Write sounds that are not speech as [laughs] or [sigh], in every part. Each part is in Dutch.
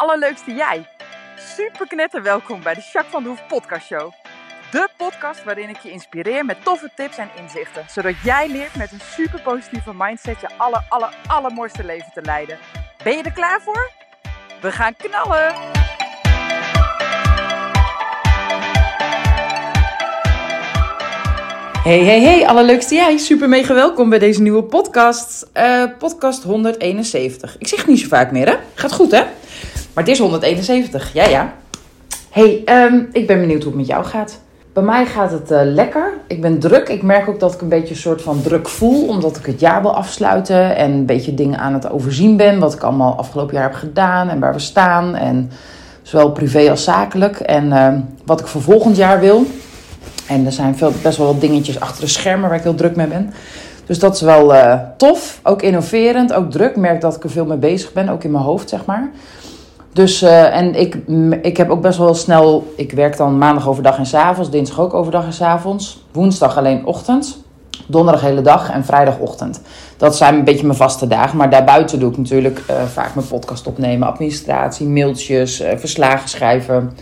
allerleukste jij. Super knetter welkom bij de Jacques van de Hoef podcast show. De podcast waarin ik je inspireer met toffe tips en inzichten. Zodat jij leert met een super positieve mindset je aller, aller, allermooiste leven te leiden. Ben je er klaar voor? We gaan knallen! Hey, hey, hey, allerleukste jij. Super mega welkom bij deze nieuwe podcast. Eh, podcast 171. Ik zeg niet zo vaak meer, hè? Gaat goed, hè? Maar het is 171, ja, ja. Hey, ehm, ik ben benieuwd hoe het met jou gaat. Bij mij gaat het eh, lekker. Ik ben druk. Ik merk ook dat ik een beetje een soort van druk voel. Omdat ik het jaar wil afsluiten. En een beetje dingen aan het overzien ben. Wat ik allemaal afgelopen jaar heb gedaan. En waar we staan. En zowel privé als zakelijk. En ehm, wat ik voor volgend jaar wil. En er zijn veel, best wel wat dingetjes achter de schermen waar ik heel druk mee ben. Dus dat is wel uh, tof. Ook innoverend, ook druk. Ik merk dat ik er veel mee bezig ben, ook in mijn hoofd, zeg maar. Dus, uh, en ik, ik heb ook best wel snel... Ik werk dan maandag overdag en s avonds, dinsdag ook overdag en s avonds. Woensdag alleen ochtend. Donderdag hele dag en vrijdagochtend. Dat zijn een beetje mijn vaste dagen. Maar daarbuiten doe ik natuurlijk uh, vaak mijn podcast opnemen. Administratie, mailtjes, verslagen schrijven...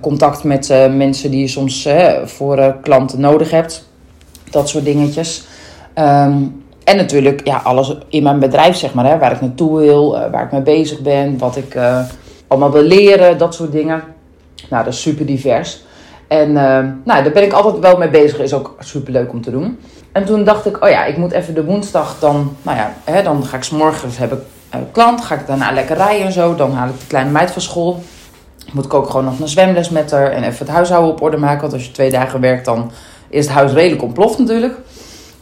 Contact met mensen die je soms voor klanten nodig hebt. Dat soort dingetjes. Um, en natuurlijk ja, alles in mijn bedrijf, zeg maar. Hè, waar ik naartoe wil, waar ik mee bezig ben. Wat ik allemaal wil leren, dat soort dingen. Nou, dat is super divers. En nou, daar ben ik altijd wel mee bezig. Is ook super leuk om te doen. En toen dacht ik, oh ja, ik moet even de woensdag dan... Nou ja, hè, dan ga ik morgens heb ik klant. Ga ik daarna lekker rijden en zo. Dan haal ik de kleine meid van school moet ik ook gewoon nog een zwemles met haar en even het huishouden op orde maken. Want als je twee dagen werkt, dan is het huis redelijk ontploft natuurlijk.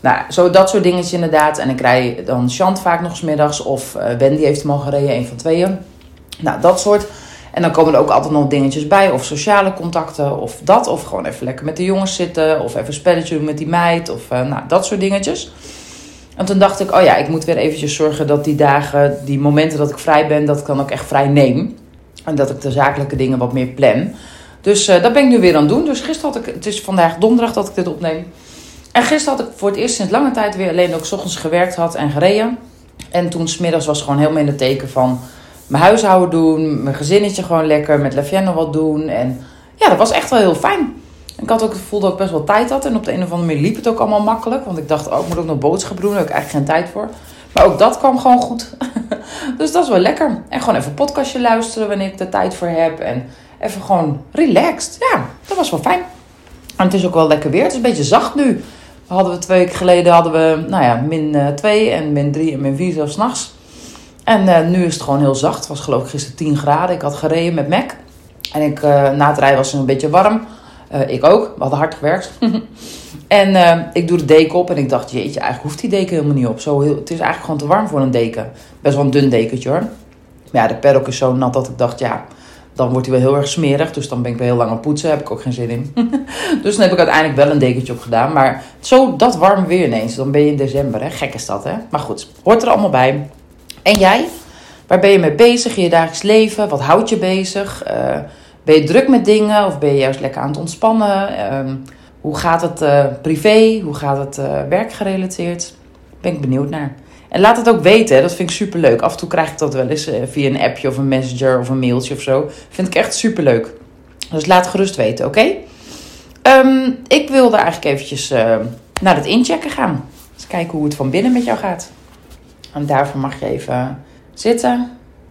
Nou, zo dat soort dingetjes inderdaad. En ik rij dan Chant vaak nog smiddags. Of uh, Wendy heeft hem al gereden, een van tweeën. Nou, dat soort. En dan komen er ook altijd nog dingetjes bij. Of sociale contacten, of dat. Of gewoon even lekker met de jongens zitten. Of even een spelletje doen met die meid. Of uh, nou, dat soort dingetjes. En toen dacht ik, oh ja, ik moet weer eventjes zorgen dat die dagen, die momenten dat ik vrij ben, dat ik ook echt vrij neem. En dat ik de zakelijke dingen wat meer plan. Dus uh, dat ben ik nu weer aan het doen. Dus gisteren had ik, het is vandaag donderdag dat ik dit opneem. En gisteren had ik voor het eerst sinds lange tijd weer alleen ook ochtends gewerkt had en gereden. En toen smiddags was gewoon helemaal in het teken van mijn huishouden doen, mijn gezinnetje gewoon lekker, met Lavienne wat doen. En ja, dat was echt wel heel fijn. Ik had ook het gevoel dat ik best wel tijd had. En op de een of andere manier liep het ook allemaal makkelijk. Want ik dacht, oh, ik moet ook nog boodschappen doen. Daar heb ik eigenlijk geen tijd voor. Maar ook dat kwam gewoon goed. [laughs] dus dat is wel lekker. En gewoon even een podcastje luisteren wanneer ik er tijd voor heb. En even gewoon relaxed. Ja, dat was wel fijn. En het is ook wel lekker weer. Het is een beetje zacht nu. Hadden we twee weken geleden hadden we, nou ja, min 2 en min 3 en min 4 zelfs nachts. En uh, nu is het gewoon heel zacht. Het was geloof ik gisteren 10 graden. Ik had gereden met Mac. En ik, uh, na het rijden was het een beetje warm. Ik ook. We hadden hard gewerkt. [laughs] En ik doe de deken op en ik dacht, jeetje, eigenlijk hoeft die deken helemaal niet op. Zo heel, het is eigenlijk gewoon te warm voor een deken. Best wel een dun dekentje hoor. Maar ja, de paddock is zo nat dat ik dacht, ja, dan wordt hij wel heel erg smerig. Dus dan ben ik wel heel lang aan poetsen, heb ik ook geen zin in. [laughs] dus dan heb ik uiteindelijk wel een dekentje op gedaan. Maar zo dat warm weer ineens, dan ben je in december, hè. Gek is dat, hè. Maar goed, hoort er allemaal bij. En jij? Waar ben je mee bezig in je dagelijks leven? Wat houdt je bezig? Uh, ben je druk met dingen of ben je juist lekker aan het ontspannen? Uh, hoe gaat het uh, privé? Hoe gaat het uh, werkgerelateerd? Ben ik benieuwd naar. En laat het ook weten, dat vind ik super leuk. Af en toe krijg ik dat wel eens uh, via een appje of een messenger of een mailtje of zo. Vind ik echt super leuk. Dus laat gerust weten, oké? Um, ik wilde eigenlijk eventjes naar het inchecken gaan. Eens kijken hoe het van binnen met jou gaat. En daarvoor mag je even zitten,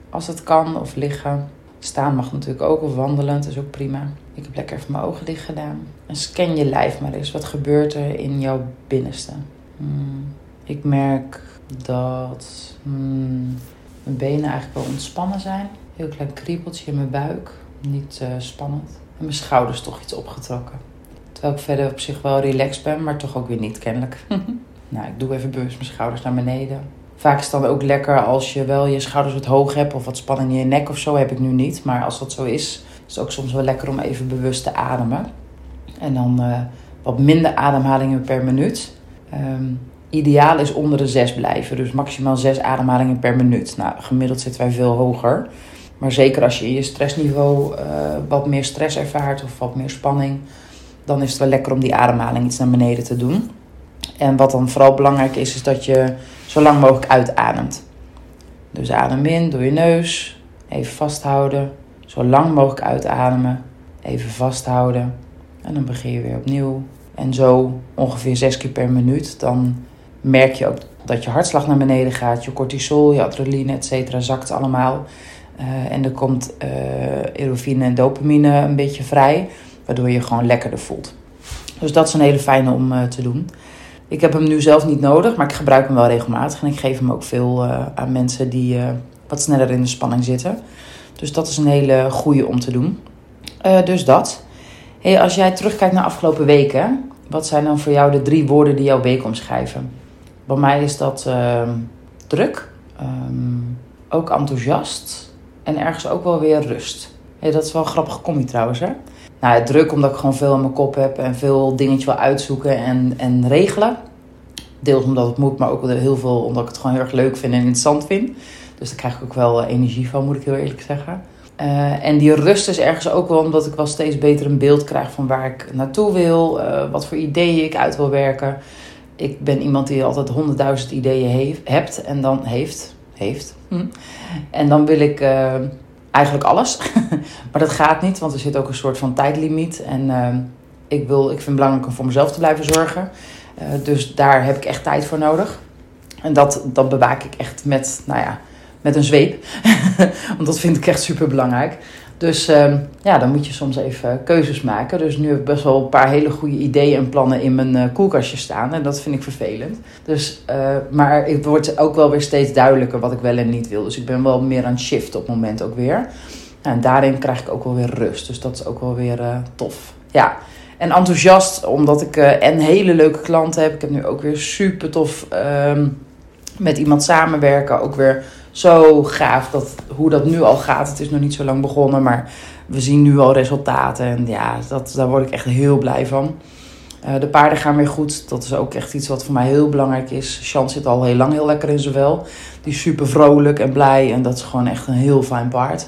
als het kan, of liggen. Staan mag natuurlijk ook, of wandelen, dat is ook prima. Ik heb lekker even mijn ogen dicht gedaan. En scan je lijf maar eens. Wat gebeurt er in jouw binnenste? Hmm. Ik merk dat hmm, mijn benen eigenlijk wel ontspannen zijn. Heel klein kriebeltje in mijn buik. Niet uh, spannend. En mijn schouders toch iets opgetrokken. Terwijl ik verder op zich wel relaxed ben, maar toch ook weer niet kennelijk. [laughs] nou, ik doe even bewust mijn schouders naar beneden. Vaak is het dan ook lekker als je wel je schouders wat hoog hebt of wat spanning in je nek of zo. Heb ik nu niet. Maar als dat zo is, is het ook soms wel lekker om even bewust te ademen. En dan uh, wat minder ademhalingen per minuut. Um, ideaal is onder de 6 blijven. Dus maximaal 6 ademhalingen per minuut. Nou, gemiddeld zitten wij veel hoger. Maar zeker als je je stressniveau uh, wat meer stress ervaart of wat meer spanning, dan is het wel lekker om die ademhaling iets naar beneden te doen. En wat dan vooral belangrijk is, is dat je zo lang mogelijk uitademt. Dus adem in door je neus, Even vasthouden. Zo lang mogelijk uitademen. Even vasthouden. En dan begin je weer opnieuw. En zo ongeveer zes keer per minuut. Dan merk je ook dat je hartslag naar beneden gaat. Je cortisol, je adrenaline, et cetera, zakt allemaal. Uh, en er komt uh, endorfine en dopamine een beetje vrij. Waardoor je je gewoon lekkerder voelt. Dus dat is een hele fijne om uh, te doen. Ik heb hem nu zelf niet nodig, maar ik gebruik hem wel regelmatig. En ik geef hem ook veel aan mensen die wat sneller in de spanning zitten. Dus dat is een hele goede om te doen. dus dat. Hey, als jij terugkijkt naar afgelopen weken, wat zijn dan voor jou de drie woorden die jouw week omschrijven? Bij mij is dat uh, druk, um, ook enthousiast en ergens ook wel weer rust. Dat is wel een grappige combi trouwens, hè? Nou, druk omdat ik gewoon veel in mijn kop heb en veel dingetjes wil uitzoeken en, en regelen. Deels omdat het moet, maar ook heel veel omdat ik het gewoon heel erg leuk vind en interessant vind. Dus daar krijg ik ook wel energie van, moet ik heel eerlijk zeggen. Uh, en die rust is ergens ook wel omdat ik wel steeds beter een beeld krijg van waar ik naartoe wil, uh, wat voor ideeën ik uit wil werken. Ik ben iemand die altijd honderdduizend ideeën heeft, hebt en dan heeft. heeft. Hm. En dan wil ik uh, eigenlijk alles. [laughs] maar dat gaat niet, want er zit ook een soort van tijdlimiet. En ik, wil, ik vind het belangrijk om voor mezelf te blijven zorgen. dus daar heb ik echt tijd voor nodig. En dat, dat bewaak ik echt met, nou ja, met een zweep. [laughs] Want dat vind ik echt super belangrijk. Dus uh, ja, dan moet je soms even keuzes maken. Dus nu heb ik best wel een paar hele goede ideeën en plannen in mijn uh, koelkastje staan. En dat vind ik vervelend. Dus, uh, maar het wordt ook wel weer steeds duidelijker wat ik wel en niet wil. Dus ik ben wel meer aan het shift op het moment ook weer. En daarin krijg ik ook wel weer rust. Dus dat is ook wel weer uh, tof. Ja. En enthousiast, omdat ik en hele leuke klanten heb. Ik heb nu ook weer super tof ehm, met iemand samenwerken. Ook weer zo gaaf dat, hoe dat nu al gaat. Het is nog niet zo lang begonnen, maar we zien nu al resultaten. En ja, dat, daar word ik echt heel blij van. Uh, de paarden gaan weer goed. Dat is ook echt iets wat voor mij heel belangrijk is. Chance zit al heel lang heel lekker in zijn wel. Die is super vrolijk en blij. En dat is gewoon echt een heel fijn paard.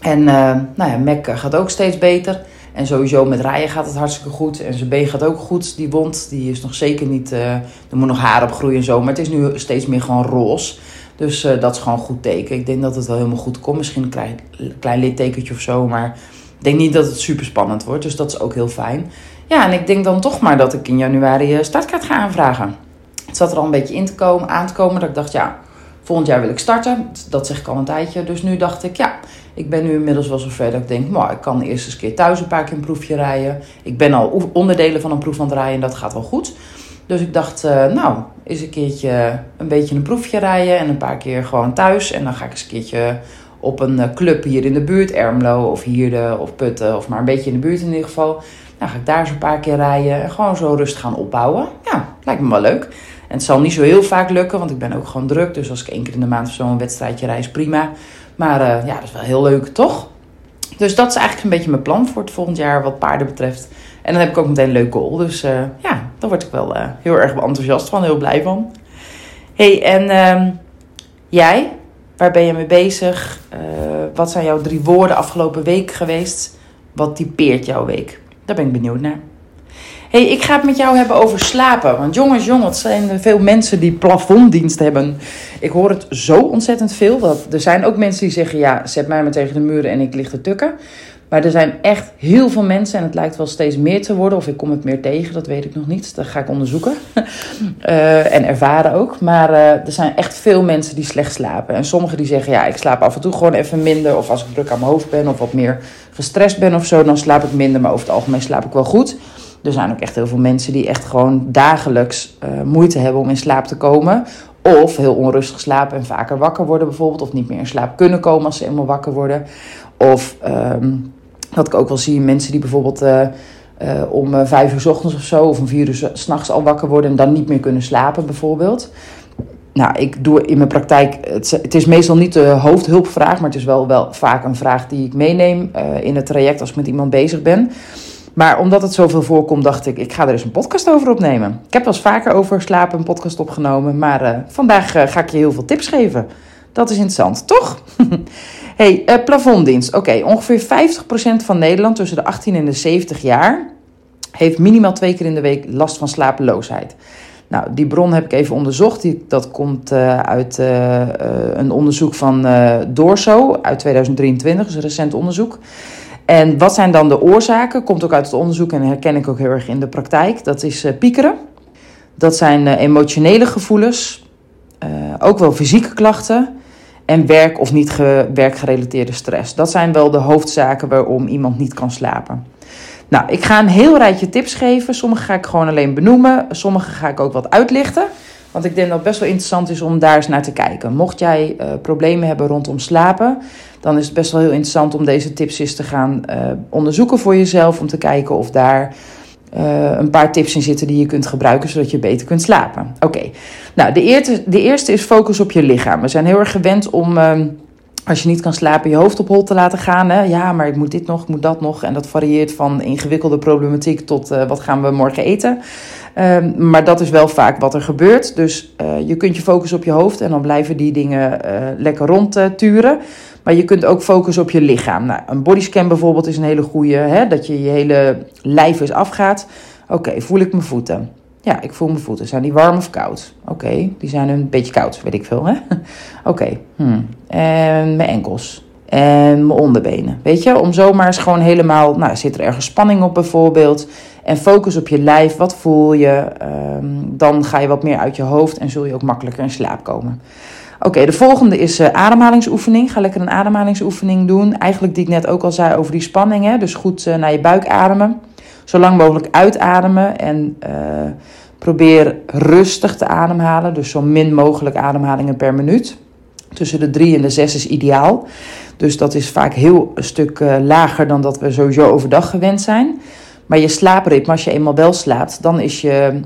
En uh, nou ja, Mac gaat ook steeds beter. En sowieso met rijden gaat het hartstikke goed. En zijn been gaat ook goed. Die wond die is nog zeker niet... Uh, er moet nog haar op groeien en zo. Maar het is nu steeds meer gewoon roze. Dus uh, dat is gewoon een goed teken. Ik denk dat het wel helemaal goed komt. Misschien een klein, klein littekentje of zo. Maar ik denk niet dat het super spannend wordt. Dus dat is ook heel fijn. Ja, en ik denk dan toch maar dat ik in januari uh, startkaart ga aanvragen. Het zat er al een beetje in te komen, aan te komen. Dat ik dacht, ja, volgend jaar wil ik starten. Dat zeg ik al een tijdje. Dus nu dacht ik, ja, ik ben nu inmiddels wel zover dat ik denk, maar ik kan eerst eens keer thuis een paar keer een proefje rijden. Ik ben al onderdelen van een proef aan het rijden en dat gaat wel goed. Dus ik dacht, uh, nou, eens een keertje een beetje een proefje rijden en een paar keer gewoon thuis. En dan ga ik eens een keertje op een eh, club hier in de buurt, Ermelo of Hierde of Putten, of maar een beetje in de buurt in ieder geval. Dan ga ik daar zo'n paar keer rijden en gewoon zo rustig gaan opbouwen. Ja, lijkt me wel leuk. En het zal niet zo heel vaak lukken, want ik ben ook gewoon druk. Dus als ik één keer in de maand of zo een wedstrijdje rijd, is prima. Maar uh, ja, dat is wel heel leuk, toch? Dus dat is eigenlijk een beetje mijn plan voor het volgend jaar wat paarden betreft. En dan heb ik ook meteen een leuk goal. Dus uh, ja, daar word ik wel uh, heel erg enthousiast van, heel blij van. hey, en uh, jij? Waar ben je mee bezig? Uh, wat zijn jouw drie woorden afgelopen week geweest? Wat typeert jouw week? Daar ben ik benieuwd naar. hey, ik ga het met jou hebben over slapen. Want jongens, jongens, het zijn veel mensen die plafonddienst hebben. Ik hoor het zo ontzettend veel. Er zijn ook mensen die zeggen, ja, zet mij maar tegen de muren en ik lig te tukken. Maar er zijn echt heel veel mensen, en het lijkt wel steeds meer te worden, of ik kom het meer tegen, dat weet ik nog niet. Dat ga ik onderzoeken uh, [laughs] en ervaren ook. Maar uh, er zijn echt veel mensen die slecht slapen. En sommigen die zeggen, ja, ik slaap af en toe gewoon even minder. Of als ik druk aan mijn hoofd ben of wat meer gestrest ben of zo, dan slaap ik minder. Maar over het algemeen slaap ik wel goed. Er zijn ook echt heel veel mensen die echt gewoon dagelijks uh, moeite hebben om in slaap te komen. Of heel onrustig slapen en vaker wakker worden bijvoorbeeld. Of niet meer in slaap kunnen komen als ze eenmaal wakker worden. Of... Um, wat ik ook wel zie, mensen die bijvoorbeeld uh, uh, om uh, vijf uur s ochtends of zo, of om vier uur s'nachts al wakker worden en dan niet meer kunnen slapen, bijvoorbeeld. Nou, ik doe in mijn praktijk, het, het is meestal niet de hoofdhulpvraag, maar het is wel, wel vaak een vraag die ik meeneem in het traject als ik met iemand bezig ben. Maar omdat het zoveel voorkomt, dacht ik, ik ga er eens een podcast over opnemen. Ik heb wel eens vaker over slapen een podcast opgenomen, maar vandaag ga ik je heel veel tips geven. Dat is interessant, toch? [laughs] hey, uh, plafonddienst. Oké, ongeveer 50% van Nederland tussen de 18 en de 70 jaar heeft minimaal twee keer in de week last van slapeloosheid. Nou, die bron heb ik even onderzocht. Die, dat komt uh, uit uh, een onderzoek van Dorso uit 2023, dus een recent onderzoek. En wat zijn dan de oorzaken? Komt ook uit het onderzoek en herken ik ook heel erg in de praktijk. Dat is piekeren. Dat zijn emotionele gevoelens. ook wel fysieke klachten. En werk of niet werkgerelateerde stress. Dat zijn wel de hoofdzaken waarom iemand niet kan slapen. Nou, ik ga een heel rijtje tips geven. Sommige ga ik gewoon alleen benoemen. Sommige ga ik ook wat uitlichten. Want ik denk dat het best wel interessant is om daar eens naar te kijken. Mocht jij uh, problemen hebben rondom slapen, dan is het best wel heel interessant om deze tips eens te gaan uh, onderzoeken voor jezelf. Om te kijken of daar uh, een paar tips in zitten die je kunt gebruiken zodat je beter kunt slapen. Oké, nou de eerste, de eerste is focus op je lichaam. We zijn heel erg gewend om ehm, als je niet kan slapen, je hoofd op hol te laten gaan. Hè? Ja, maar ik moet dit nog, ik moet dat nog. En dat varieert van ingewikkelde problematiek tot uh, wat gaan we morgen eten. Um, maar dat is wel vaak wat er gebeurt. Dus uh, je kunt je focussen op je hoofd en dan blijven die dingen lekker rondturen. Maar je kunt ook focussen op je lichaam. Nou, een bodyscan bijvoorbeeld is een hele goede, hè? dat je je hele lijf eens afgaat. Oké, voel ik mijn voeten? Ja, ik voel mijn voeten. Zijn die warm of koud? Oké, die zijn een beetje koud, weet ik veel. [laughs] Oké, hmm. en mijn enkels. En mijn onderbenen. Weet je, om zomaar eens gewoon helemaal. Nou, zit er ergens spanning op bijvoorbeeld? En focus op je lijf. Wat voel je? Um, dan ga je wat meer uit je hoofd en zul je ook makkelijker in slaap komen. Oké, de volgende is uh, ademhalingsoefening. Ga lekker een ademhalingsoefening doen. Eigenlijk die ik net ook al zei over die spanning. Hè? Dus goed uh, naar je buik ademen zo lang mogelijk uitademen en uh, probeer rustig te ademhalen. Dus zo min mogelijk ademhalingen per minuut. Tussen de 3 en de 6 is ideaal. Dus dat is vaak heel een stuk lager dan dat we sowieso overdag gewend zijn. Maar je slaapritme, als je eenmaal wel slaapt, dan is je,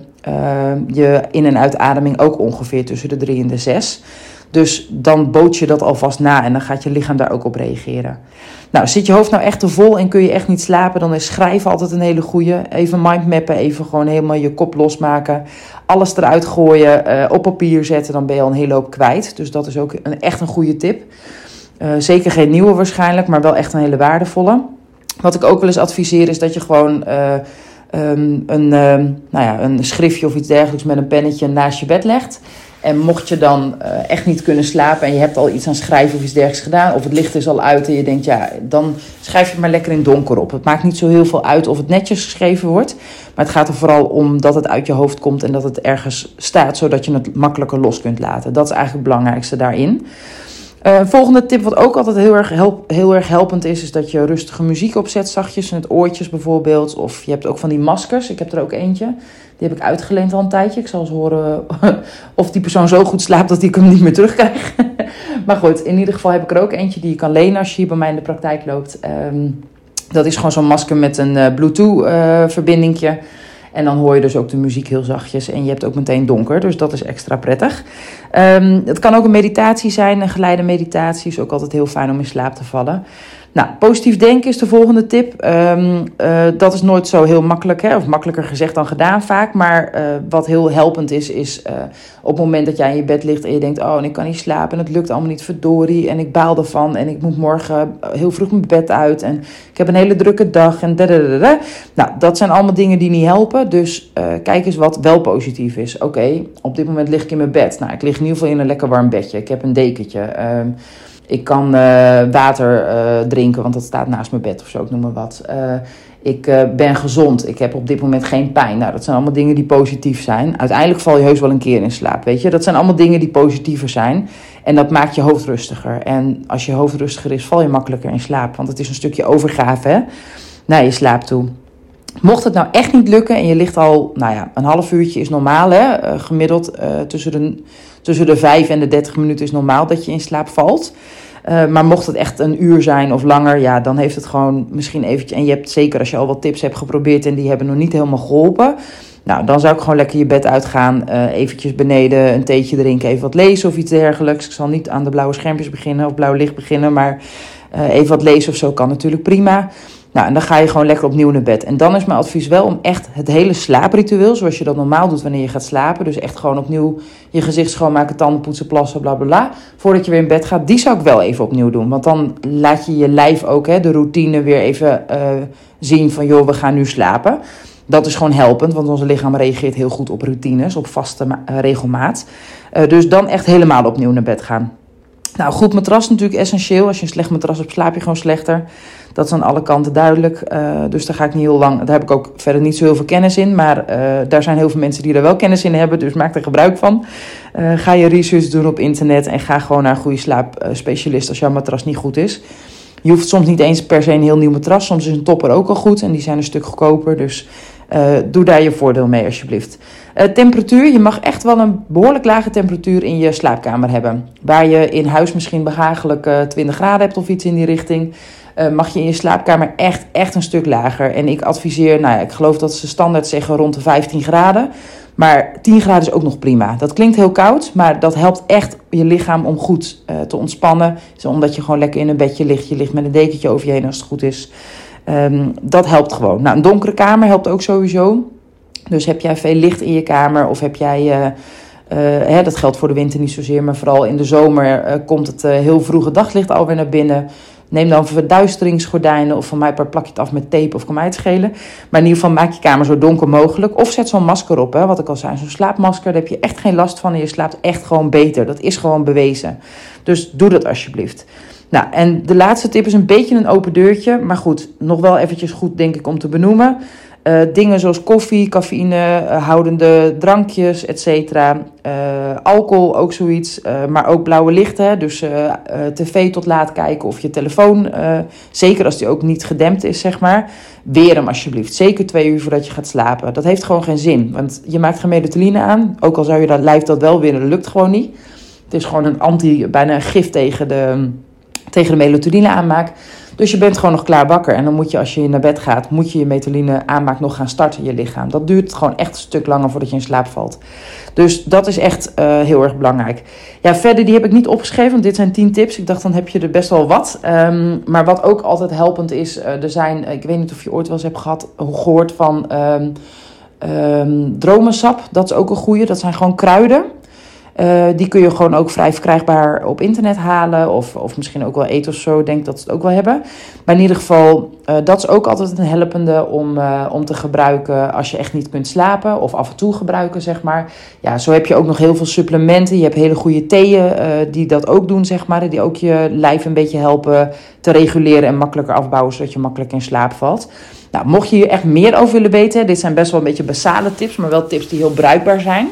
je in- en uitademing ook ongeveer tussen de 3 en de 6. Dus dan boot je dat alvast na en dan gaat je lichaam daar ook op reageren. Nou, zit je hoofd nou echt te vol en kun je echt niet slapen, dan is schrijven altijd een hele goede. Even mindmappen, even gewoon helemaal je kop losmaken. Alles eruit gooien, uh, op papier zetten, dan ben je al een hele hoop kwijt. Dus dat is ook een, echt een goede tip. Uh, zeker geen nieuwe waarschijnlijk, maar wel echt een hele waardevolle. Wat ik ook wel eens adviseer is dat je gewoon uh, um, een, nou ja, een schriftje of iets dergelijks met een pennetje naast je bed legt. En mocht je dan uh, echt niet kunnen slapen en je hebt al iets aan schrijven of iets dergelijks gedaan, of het licht is al uit en je denkt, ja, dan schrijf je maar lekker in donker op. Het maakt niet zo heel veel uit of het netjes geschreven wordt, maar het gaat er vooral om dat het uit je hoofd komt en dat het ergens staat, zodat je het makkelijker los kunt laten. Dat is eigenlijk het belangrijkste daarin. Uh, volgende tip, wat ook altijd heel erg, help, heel erg helpend is, is dat je rustige muziek opzet, zachtjes, met oortjes bijvoorbeeld. Of je hebt ook van die maskers, ik heb er ook eentje. Die heb ik uitgeleend al een tijdje. Ik zal eens horen [laughs] of die persoon zo goed slaapt dat ik hem niet meer terugkrijg. [laughs] maar goed, in ieder geval heb ik er ook eentje die je kan lenen als je hier bij mij in de praktijk loopt. Um, dat is gewoon zo'n masker met een uh, Bluetooth-verbindingje. Uh, en dan hoor je dus ook de muziek heel zachtjes. En je hebt ook meteen donker, dus dat is extra prettig. Um, het kan ook een meditatie zijn, een geleide meditatie. Is ook altijd heel fijn om in slaap te vallen. Nou, positief denken is de volgende tip. Um, uh, dat is nooit zo heel makkelijk, hè? of makkelijker gezegd dan gedaan vaak. Maar uh, wat heel helpend is, is uh, op het moment dat jij in je bed ligt en je denkt: Oh, en ik kan niet slapen en het lukt allemaal niet, verdorie. En ik baal ervan en ik moet morgen heel vroeg mijn bed uit en ik heb een hele drukke dag. En. Nou, dat zijn allemaal dingen die niet helpen. Dus kijk eens wat wel positief is. Oké, op dit moment lig ik in mijn bed. Nou, ik lig in ieder geval in een lekker warm bedje. Ik heb een dekentje. Um, ik kan water uh, want dat staat naast mijn bed of zo, ik noem maar wat. Uh, ik ben gezond, ik heb op dit moment geen pijn. Nou, dat zijn allemaal dingen die positief zijn. Uiteindelijk val je heus wel een keer in slaap, weet je. Dat zijn allemaal dingen die positiever zijn. En dat maakt je hoofd rustiger. En als je hoofd rustiger is, val je makkelijker in slaap. Want het is een stukje overgave hè, naar je slaap toe. Mocht het nou echt niet lukken en je ligt al, nou ja, een half uurtje is normaal, hè, gemiddeld tussen de tussen de 5 en de 30 minuten is normaal dat je in slaap valt. Uh, maar mocht het echt een uur zijn of langer, ja, dan heeft het gewoon misschien eventjes... En je hebt zeker als je al wat tips hebt geprobeerd en die hebben nog niet helemaal geholpen... Nou, dan zou ik gewoon lekker je bed uitgaan, uh, eventjes beneden een theetje drinken, even wat lezen of iets dergelijks. Ik zal niet aan de blauwe schermpjes beginnen of blauw licht beginnen, maar uh, even wat lezen of zo kan natuurlijk prima. Nou, en dan ga je gewoon lekker opnieuw naar bed. En dan is mijn advies wel om echt het hele slaapritueel, zoals je dat normaal doet wanneer je gaat slapen. Dus echt gewoon opnieuw je gezicht schoonmaken, tanden poetsen, plassen, bla bla bla. Voordat je weer in bed gaat, die zou ik wel even opnieuw doen. Want dan laat je je lijf ook hè, de routine weer even uh, zien van joh, we gaan nu slapen. Dat is gewoon helpend, want ons lichaam reageert heel goed op routines, op vaste regelmaat. dus dan echt helemaal opnieuw naar bed gaan. Nou, goed matras natuurlijk essentieel. Als je een slecht matras hebt, slaap je gewoon slechter. Dat is aan alle kanten duidelijk. Uh, dus daar ga ik niet heel lang. Daar heb ik ook verder niet zo heel veel kennis in. Maar uh, daar zijn heel veel mensen die er wel kennis in hebben. Dus maak er gebruik van. Uh, ga je research doen op internet. En ga gewoon naar een goede slaapspecialist als jouw matras niet goed is. Je hoeft soms niet eens per se een heel nieuw matras. Soms is een topper ook al goed. En die zijn een stuk goedkoper. Dus doe daar je voordeel mee alsjeblieft. temperatuur. Je mag echt wel een behoorlijk lage temperatuur in je slaapkamer hebben. Waar je in huis misschien behagelijk 20 graden hebt of iets in die richting uh, mag je in je slaapkamer echt, echt een stuk lager. En ik adviseer, nou ja, ik geloof dat ze standaard zeggen rond de 15 graden. Maar 10 graden is ook nog prima. Dat klinkt heel koud, maar dat helpt echt je lichaam om goed uh, te ontspannen. Omdat je gewoon lekker in een bedje ligt. Je ligt met een dekentje over je heen als het goed is. Um, dat helpt gewoon. Nou, een donkere kamer helpt ook sowieso. Dus heb jij veel licht in je kamer of heb jij... Uh, hè, dat geldt voor de winter niet zozeer, maar vooral in de zomer komt het heel vroege daglicht alweer naar binnen. Neem dan verduisteringsgordijnen of van mij plak je het af met tape of kan mij het schelen. Maar in ieder geval maak je kamer zo donker mogelijk. Of zet zo'n masker op, hè, wat ik al zei. Zo'n slaapmasker, daar heb je echt geen last van en je slaapt echt gewoon beter. Dat is gewoon bewezen. Dus doe dat alsjeblieft. Nou, en de laatste tip is een beetje een open deurtje. Maar goed, nog wel eventjes goed denk ik om te benoemen. Uh, dingen zoals koffie, cafeïne, uh, houdende drankjes, etc. Uh, eh, alcohol, ook zoiets. maar ook blauwe lichten. Dus tv tot laat kijken of je telefoon. zeker als die ook niet gedempt is, zeg maar. Weer hem alsjeblieft. Zeker twee uur voordat je gaat slapen. Dat heeft gewoon geen zin. Want je maakt geen melatonine aan. Ook al zou je dat lijf dat wel willen, dat lukt gewoon niet. Het is gewoon een anti, bijna een gif tegen de, tegen de melatonine aanmaak. Dus je bent gewoon nog klaar wakker. En dan moet je, als je naar bed gaat, moet je je metaline aanmaak nog gaan starten in je lichaam. Dat duurt gewoon echt een stuk langer voordat je in slaap valt. Dus dat is echt uh, heel erg belangrijk. Ja, verder, die heb ik niet opgeschreven, want dit zijn 10 tips. Ik dacht, dan heb je er best wel wat. Um, maar wat ook altijd helpend is, uh, er zijn, ik weet niet of je ooit wel eens hebt gehad, gehoord van um, dromensap. Dat is ook een goede. Dat zijn gewoon kruiden. Uh, die kun je gewoon ook vrij verkrijgbaar op internet halen. Of, of misschien ook wel eten of zo. Denk dat ze het ook wel hebben. Maar in ieder geval, uh, dat is ook altijd een helpende om, uh, om te gebruiken als je echt niet kunt slapen. Of af en toe gebruiken, zeg maar. Ja, zo heb je ook nog heel veel supplementen. Je hebt hele goede theeën die dat ook doen, zeg maar. Die ook je lijf een beetje helpen te reguleren en makkelijker afbouwen. Zodat je makkelijk in slaap valt. Nou, mocht je hier echt meer over willen weten. Dit zijn best wel een beetje basale tips. Maar wel tips die heel bruikbaar zijn.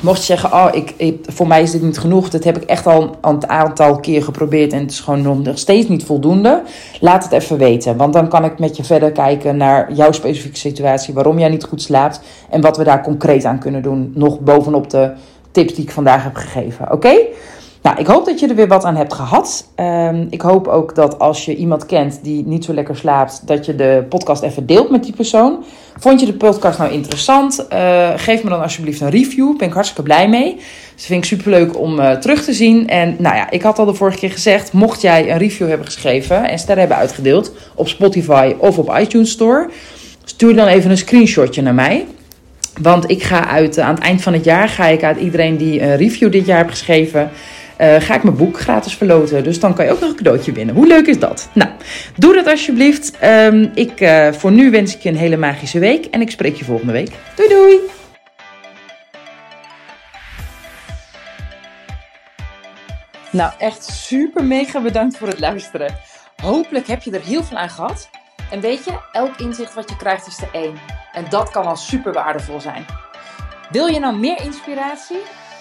Mocht je zeggen, oh, ik, ik, voor mij is dit niet genoeg, dat heb ik echt al een aantal keer geprobeerd en het is gewoon nog steeds niet voldoende, laat het even weten. Want dan kan ik met je verder kijken naar jouw specifieke situatie, waarom jij niet goed slaapt en wat we daar concreet aan kunnen doen, nog bovenop de tips die ik vandaag heb gegeven. Oké? Nou, ik hoop dat je er weer wat aan hebt gehad. Um, ik hoop ook dat als je iemand kent die niet zo lekker slaapt, dat je de podcast even deelt met die persoon. Vond je de podcast nou interessant? Uh, geef me dan alsjeblieft een review. Ben ik hartstikke blij mee. Dus vind ik superleuk om uh, terug te zien. En nou ja, ik had al de vorige keer gezegd, mocht jij een review hebben geschreven en sterren hebben uitgedeeld op Spotify of op iTunes Store, stuur dan even een screenshotje naar mij. Want ik ga uit, aan het eind van het jaar ga ik uit iedereen die een review dit jaar heeft geschreven uh, ga ik mijn boek gratis verloten. Dus dan kan je ook nog een cadeautje winnen. Hoe leuk is dat? Nou, doe dat alsjeblieft. Um, ik, uh, voor nu wens ik je een hele magische week. En ik spreek je volgende week. Doei doei! Nou, echt super mega bedankt voor het luisteren. Hopelijk heb je er heel veel aan gehad. En weet je, elk inzicht wat je krijgt is de één. En dat kan al super waardevol zijn. Wil je nou meer inspiratie?